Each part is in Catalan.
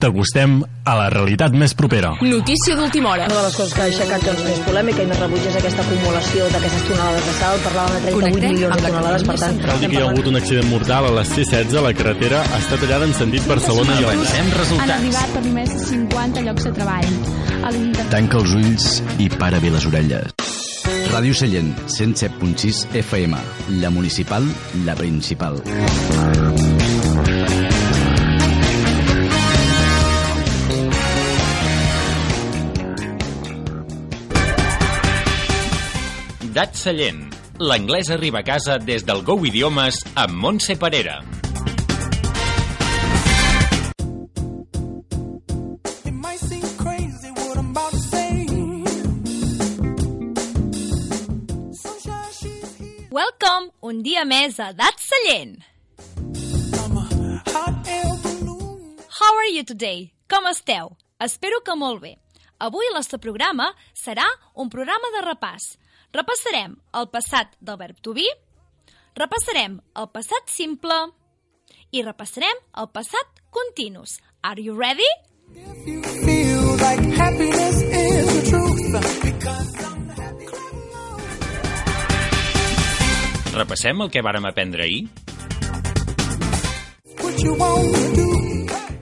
T'acostem a la realitat més propera. Notícia d'última hora. Una de les coses que ha aixecat doncs, més polèmica i més rebuig és aquesta acumulació d'aquestes tonelades de sal. Parlàvem de 38 Connectem milions de la tonelades, per tant... Cal dir que hi ha hagut un accident mortal a la C-16. La carretera està tallada en sentit Barcelona i Valls. Han arribat per només 50 llocs de treball. Tanca els ulls i para bé les orelles. Ràdio Sallent, 107.6 FM. La municipal, la principal. Dat Sallent. L'anglès arriba a casa des del Go Idiomes amb Montse Parera. Welcome un dia més a Dat Sallent. How are you today? Com esteu? Espero que molt bé. Avui el nostre programa serà un programa de repàs. Repassarem el passat del verb to be, repassarem el passat simple i repassarem el passat continus. Are you ready? You like truth. Repassem el que vàrem aprendre ahir?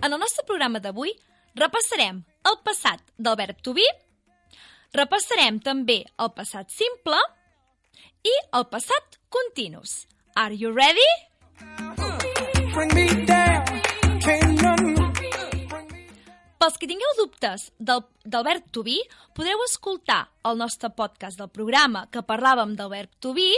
En el nostre programa d'avui repassarem el passat del verb to be, repassarem també el passat simple i el passat continus. Are you ready? Bring me down. Pels que tingueu dubtes del, del verb to be, podreu escoltar el nostre podcast del programa que parlàvem del verb to be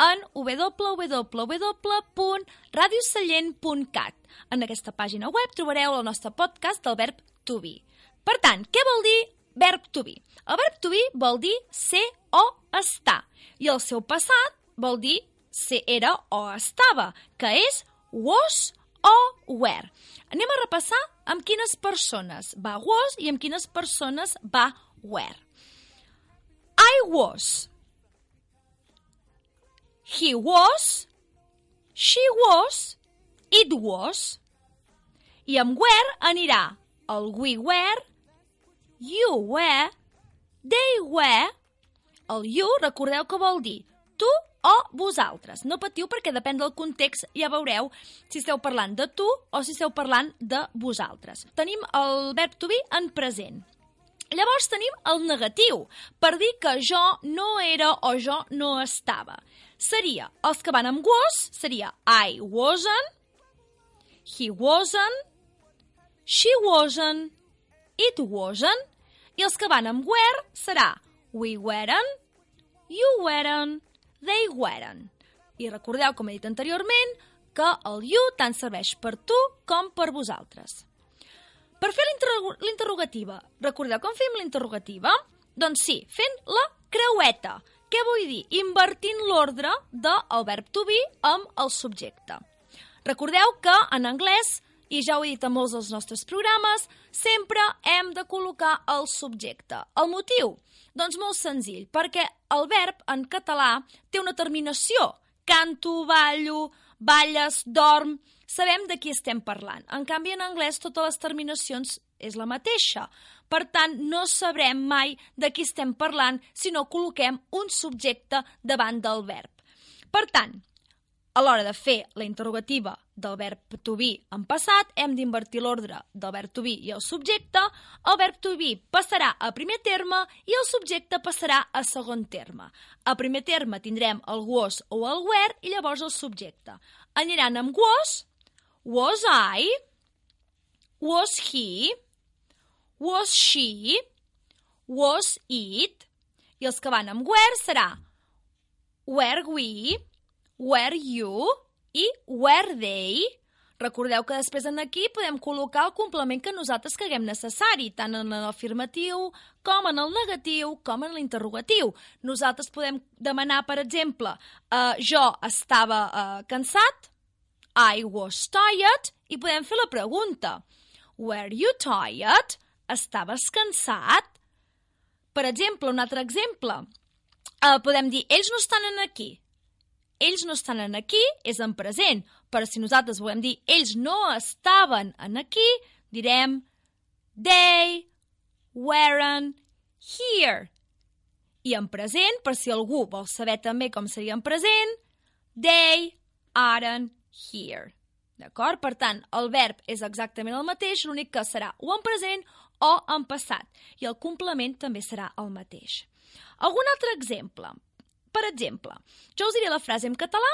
en www.radiosallent.cat. En aquesta pàgina web trobareu el nostre podcast del verb to be. Per tant, què vol dir verb to be? El verb to be vol dir ser o estar i el seu passat vol dir ser era o estava, que és was o were. Anem a repassar amb quines persones va was i amb quines persones va were. I was. He was. She was. It was. I amb were anirà el we were, you were, they were. El you, recordeu que vol dir tu o vosaltres. No patiu perquè depèn del context, ja veureu si esteu parlant de tu o si esteu parlant de vosaltres. Tenim el verb to be en present. Llavors tenim el negatiu, per dir que jo no era o jo no estava. Seria, els que van amb was, seria I wasn't, he wasn't, she wasn't, it wasn't, i els que van amb were serà we weren't, you weren't, they weren't. I recordeu, com he dit anteriorment, que el you tant serveix per tu com per vosaltres. Per fer l'interro- l'interrogativa, recordeu com fem l'interrogativa? Doncs sí, fent la creueta. Què vull dir? Invertint l'ordre del verb to be amb el subjecte. Recordeu que en anglès, i ja ho he dit a molts dels nostres programes, sempre hem de col·locar el subjecte. El motiu? Doncs molt senzill, perquè el verb en català té una terminació. Canto, ballo, balles, dorm... Sabem de qui estem parlant. En canvi, en anglès, totes les terminacions és la mateixa. Per tant, no sabrem mai de qui estem parlant si no col·loquem un subjecte davant del verb. Per tant, a l'hora de fer la interrogativa del verb to be en passat, hem d'invertir l'ordre del verb to be i el subjecte. El verb to be passarà a primer terme i el subjecte passarà a segon terme. A primer terme tindrem el was o el were i llavors el subjecte. Aniran amb was, was I, was he, was she, was it, i els que van amb were serà were we, were you i were they. Recordeu que després en aquí podem col·locar el complement que nosaltres creguem necessari, tant en l'afirmatiu com en el negatiu com en l'interrogatiu. Nosaltres podem demanar, per exemple, eh, jo estava eh, cansat, I was tired, i podem fer la pregunta, were you tired? Estaves cansat? Per exemple, un altre exemple, eh, podem dir, ells no estan en aquí. Ells no estan en aquí, és en present, però si nosaltres volem dir ells no estaven en aquí, direm They weren't here. I en present, per si algú vol saber també com seria en present, they aren't here. D'acord? Per tant, el verb és exactament el mateix, l'únic que serà o en present o en passat. I el complement també serà el mateix. Algun altre exemple? Per exemple, jo us diré la frase en català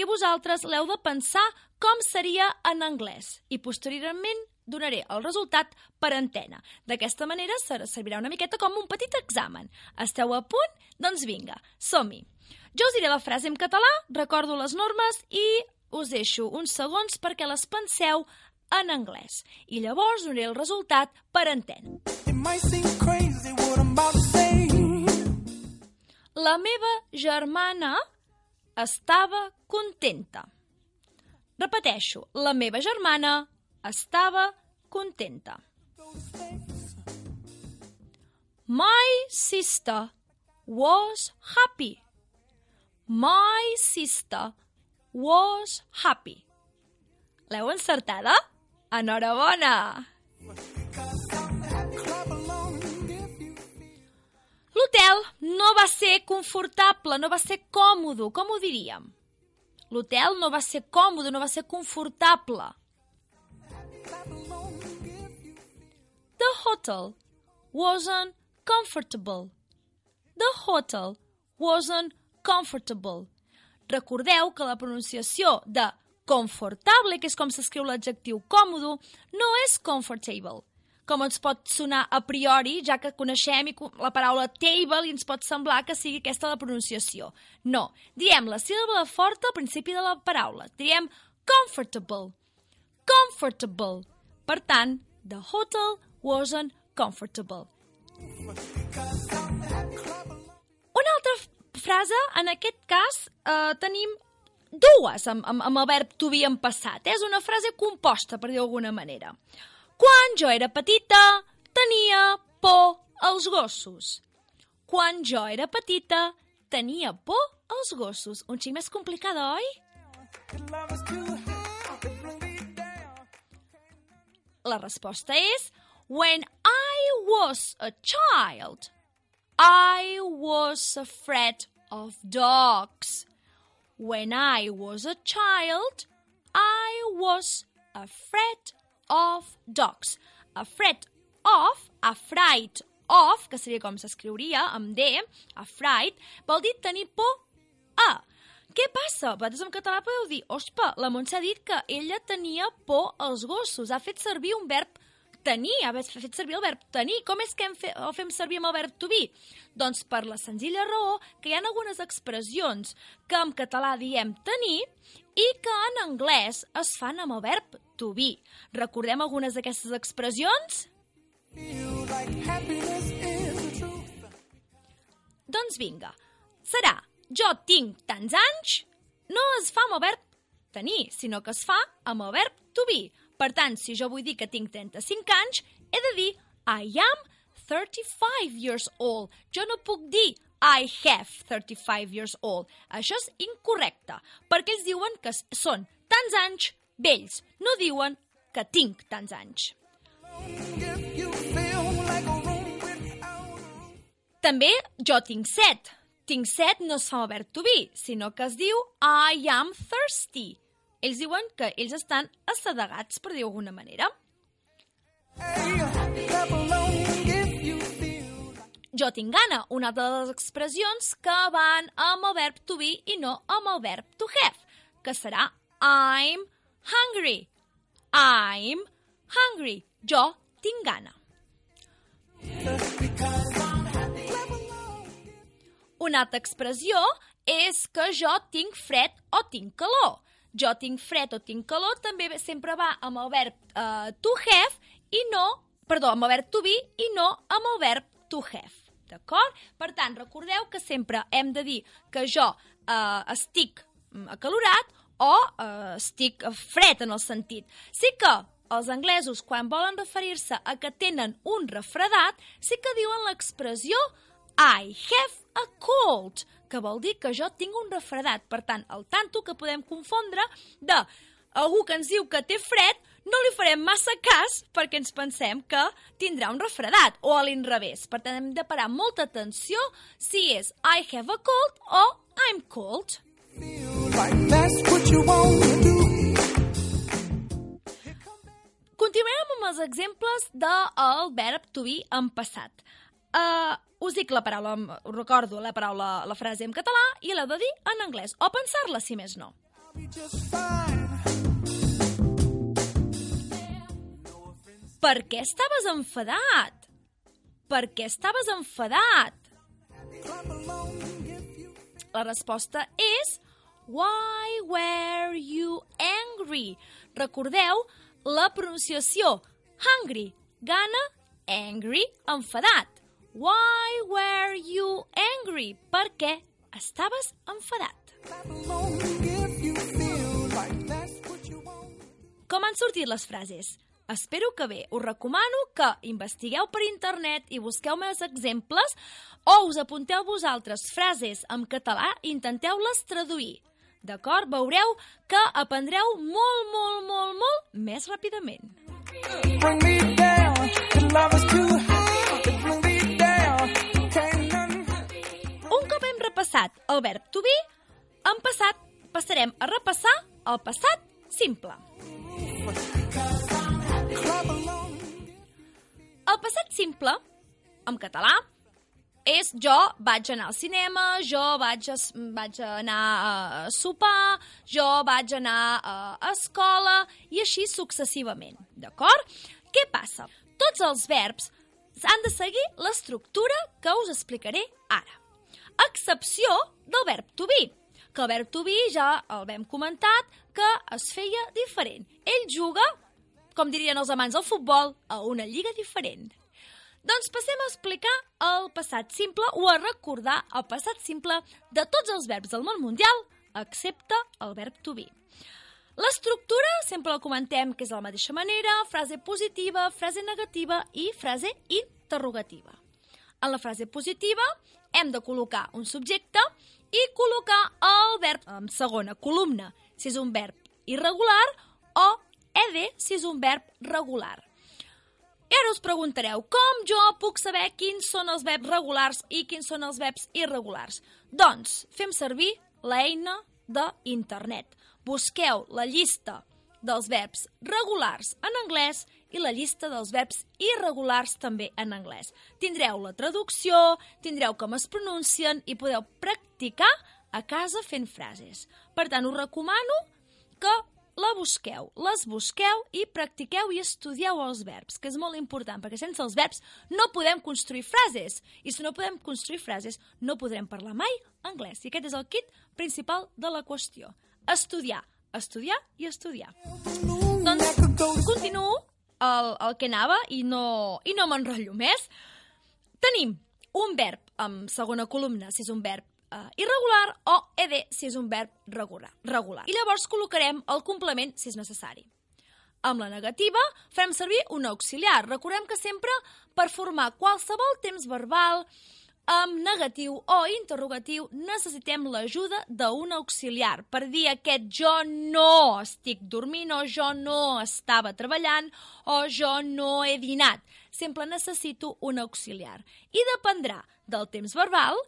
i vosaltres l'heu de pensar com seria en anglès i posteriorment donaré el resultat per antena. D'aquesta manera ser- servirà una miqueta com un petit examen. Esteu a punt? Doncs vinga, som-hi. Jo us diré la frase en català, recordo les normes i us deixo uns segons perquè les penseu en anglès. I llavors donaré el resultat per antena. It might seem crazy what I'm about to say. La meva germana estava contenta. Repeteixo, la meva germana estava contenta. My sister was happy. My sister was happy. L'heu encertada? Enhorabona! L'hotel no va ser confortable, no va ser còmodo, com ho diríem? L'hotel no va ser còmode, no va ser confortable. The hotel wasn't comfortable. The hotel wasn't comfortable. Recordeu que la pronunciació de confortable, que és com s'escriu l'adjectiu còmodo, no és comfortable, com ens pot sonar a priori, ja que coneixem la paraula table i ens pot semblar que sigui aquesta la pronunciació. No, diem la síl·laba forta al principi de la paraula. Diem comfortable. Comfortable. Per tant, the hotel wasn't comfortable. Una altra frase, en aquest cas, eh, tenim dues amb, amb, amb el verb to be en passat. Eh? És una frase composta, per dir d'alguna manera. Quan jo era petita, tenia por als gossos. Quan jo era petita, tenia por als gossos. Un xic més complicada, oi? La resposta és When I was a child, I was afraid of dogs. When I was a child, I was afraid of dogs. Afraid of, afraid of, que seria com s'escriuria amb D, afraid, vol dir tenir por a. Què passa? Vosaltres en català podeu dir, ospa, la Montse ha dit que ella tenia por als gossos. Ha fet servir un verb tenir, ha fet servir el verb tenir. Com és que hem fe, el fem servir amb el verb to be? Doncs per la senzilla raó que hi ha algunes expressions que en català diem tenir i que en anglès es fan amb el verb to be. Recordem algunes d'aquestes expressions? Like. Doncs vinga, serà jo tinc tants anys, no es fa amb el verb tenir, sinó que es fa amb el verb to be. Per tant, si jo vull dir que tinc 35 anys, he de dir I am 35 years old. Jo no puc dir I have 35 years old. Això és incorrecte, perquè ells diuen que són tants anys vells, no diuen que tinc tants anys. També jo tinc set. Tinc set no el verb to be, sinó que es diu I am thirsty. Ells diuen que ells estan assedegats, per dir d'alguna manera. Jo tinc gana, una de les expressions que van amb el verb to be i no amb el verb to have, que serà I'm hungry. I'm hungry. Jo tinc gana. Una altra expressió és que jo tinc fred o tinc calor. Jo tinc fred o tinc calor també sempre va amb el verb uh, to have i no, perdó, amb el verb to be i no amb el verb to have. D'acord? Per tant, recordeu que sempre hem de dir que jo uh, estic acalorat o uh, estic fred en el sentit. Sí que els anglesos, quan volen referir-se a que tenen un refredat, sí que diuen l'expressió I have a cold, que vol dir que jo tinc un refredat. Per tant, el tanto que podem confondre de algú que ens diu que té fred no li farem massa cas perquè ens pensem que tindrà un refredat o a l'inrevés. Per tant, hem de parar molta atenció si és I have a cold o I'm cold. Like that's what you want to do. Continuem amb els exemples del verb to be en passat. Uh, us dic la paraula, us recordo la paraula, la frase en català i l'heu de dir en anglès, o pensar-la si més no. Per què estaves enfadat? Per què estaves enfadat? La resposta és Why were you angry? Recordeu la pronunciació hungry, gana, angry, enfadat. Why were you angry? Per què estaves enfadat? Com han sortit les frases? Espero que bé. Us recomano que investigueu per internet i busqueu més exemples o us apunteu vosaltres frases en català i intenteu-les traduir. D'acord? Veureu que aprendreu molt, molt, molt, molt més ràpidament. Bring me down. Love is too high. Bring me down. Un cop hem repassat el verb to be, en passat passarem a repassar el passat simple. El passat simple, en català, és jo vaig anar al cinema, jo vaig, a, vaig anar a sopar, jo vaig anar a escola i així successivament, d'acord? Què passa? Tots els verbs han de seguir l'estructura que us explicaré ara. Excepció del verb to be, que el verb to be ja el vam comentat que es feia diferent. Ell juga, com dirien els amants del futbol, a una lliga diferent. Doncs passem a explicar el passat simple o a recordar el passat simple de tots els verbs del món mundial, excepte el verb to be. L'estructura sempre la comentem que és de la mateixa manera, frase positiva, frase negativa i frase interrogativa. En la frase positiva hem de col·locar un subjecte i col·locar el verb en segona columna, si és un verb irregular, o ed, si és un verb regular. I ara us preguntareu, com jo puc saber quins són els verbs regulars i quins són els verbs irregulars? Doncs fem servir l'eina d'internet. Busqueu la llista dels verbs regulars en anglès i la llista dels verbs irregulars també en anglès. Tindreu la traducció, tindreu com es pronuncien i podeu practicar a casa fent frases. Per tant, us recomano que la busqueu, les busqueu i practiqueu i estudieu els verbs, que és molt important, perquè sense els verbs no podem construir frases. I si no podem construir frases, no podrem parlar mai anglès. I aquest és el kit principal de la qüestió. Estudiar, estudiar i estudiar. Doncs continuo el, el que anava i no, i no m'enrotllo més. Tenim un verb amb segona columna, si és un verb uh, irregular, o ed, si és un verb regular, regular. I llavors col·locarem el complement, si és necessari. Amb la negativa farem servir un auxiliar. Recordem que sempre per formar qualsevol temps verbal amb negatiu o interrogatiu necessitem l'ajuda d'un auxiliar per dir aquest jo no estic dormint o jo no estava treballant o jo no he dinat. Sempre necessito un auxiliar. I dependrà del temps verbal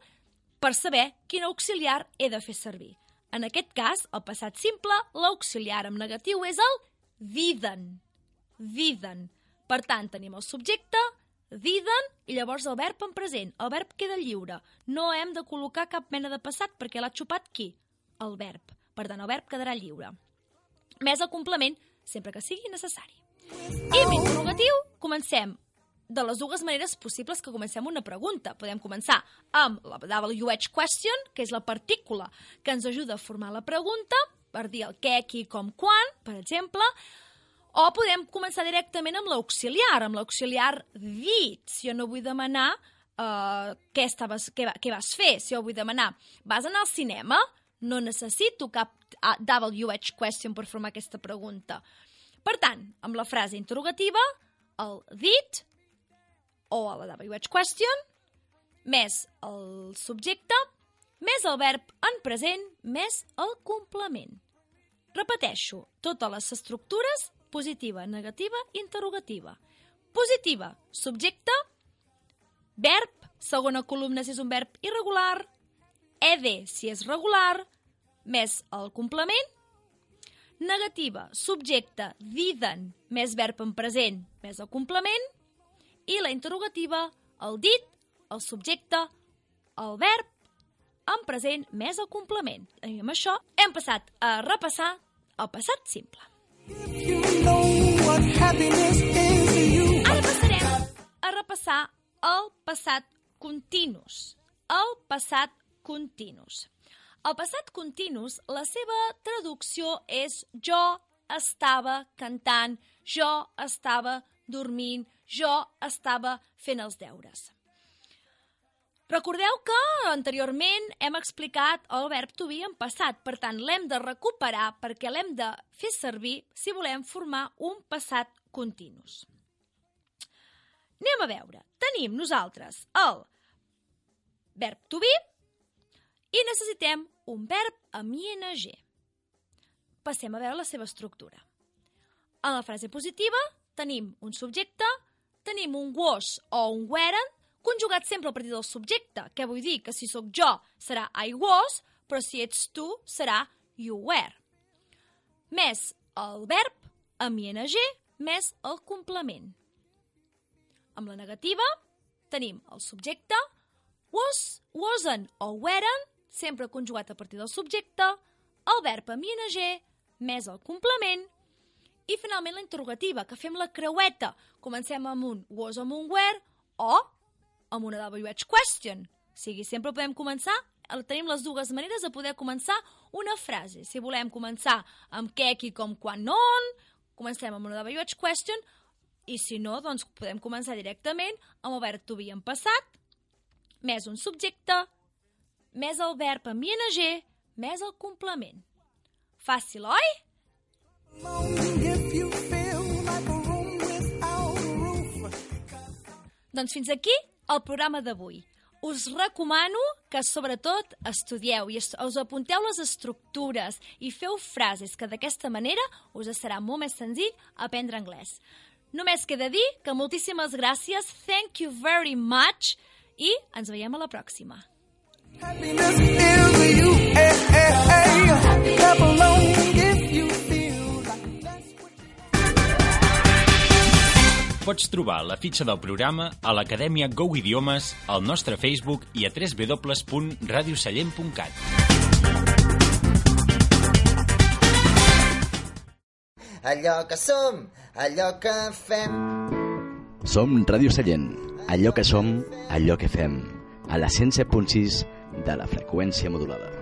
per saber quin auxiliar he de fer servir. En aquest cas, el passat simple, l'auxiliar amb negatiu és el diden. Diden. Per tant, tenim el subjecte, diden, i llavors el verb en present. El verb queda lliure. No hem de col·locar cap mena de passat perquè l'ha xupat qui? El verb. Per tant, el verb quedarà lliure. Més el complement, sempre que sigui necessari. I amb interrogatiu, comencem de les dues maneres possibles que comencem una pregunta. Podem començar amb la WH question, que és la partícula que ens ajuda a formar la pregunta, per dir el què, qui, com, quan, per exemple, o podem començar directament amb l'auxiliar, amb l'auxiliar did. Si jo no vull demanar uh, què, estaves, què, què vas fer, si jo vull demanar vas anar al cinema, no necessito cap WH question per formar aquesta pregunta. Per tant, amb la frase interrogativa, el did o a la WH question, més el subjecte, més el verb en present, més el complement. Repeteixo, totes les estructures positiva, negativa, interrogativa. Positiva, subjecte, verb, segona columna si és un verb irregular, ed si és regular, més el complement, negativa, subjecte, diden, més verb en present, més el complement, i la interrogativa, el dit, el subjecte, el verb, en present més el complement. I amb això hem passat a repassar el passat simple. You know. Ara passarem a repassar el passat continus. El passat continus. El passat continus, la seva traducció és jo estava cantant, jo estava dormint, jo estava fent els deures. Recordeu que anteriorment hem explicat el verb to be en passat, per tant l'hem de recuperar perquè l'hem de fer servir si volem formar un passat continus. Anem a veure. Tenim nosaltres el verb to be i necessitem un verb amb ing. Passem a veure la seva estructura. En la frase positiva tenim un subjecte, tenim un was o un weren, conjugat sempre a partir del subjecte, que vull dir que si sóc jo serà I was, però si ets tu serà you were. Més el verb amb ing més el complement. Amb la negativa tenim el subjecte, was, wasn't o weren, sempre conjugat a partir del subjecte, el verb amb ing més el complement i finalment la interrogativa, que fem la creueta. Comencem amb un was amb un were o amb una WH question. O sigui, sempre podem començar, tenim les dues maneres de poder començar una frase. Si volem començar amb què, qui, com, quan, on, comencem amb una WH question, i si no, doncs podem començar directament amb el verb to be en passat, més un subjecte, més el verb amb ing, més el complement. Fàcil, oi? If Doncs fins aquí el programa d'avui. Us recomano que sobretot estudieu i us apunteu les estructures i feu frases que d'aquesta manera us serà molt més senzill aprendre anglès. Només queda dir que moltíssimes gràcies, thank you very much i ens veiem a la pròxima. Happiness is you. Hey, hey, hey. Pots trobar la fitxa del programa a l'Acadèmia Go Idiomes, al nostre Facebook i a www.radiosallent.cat. allò que som, allò que fem. Som Ràdio Sallent, allò que som, allò que fem, a la 107.6 de la freqüència modulada.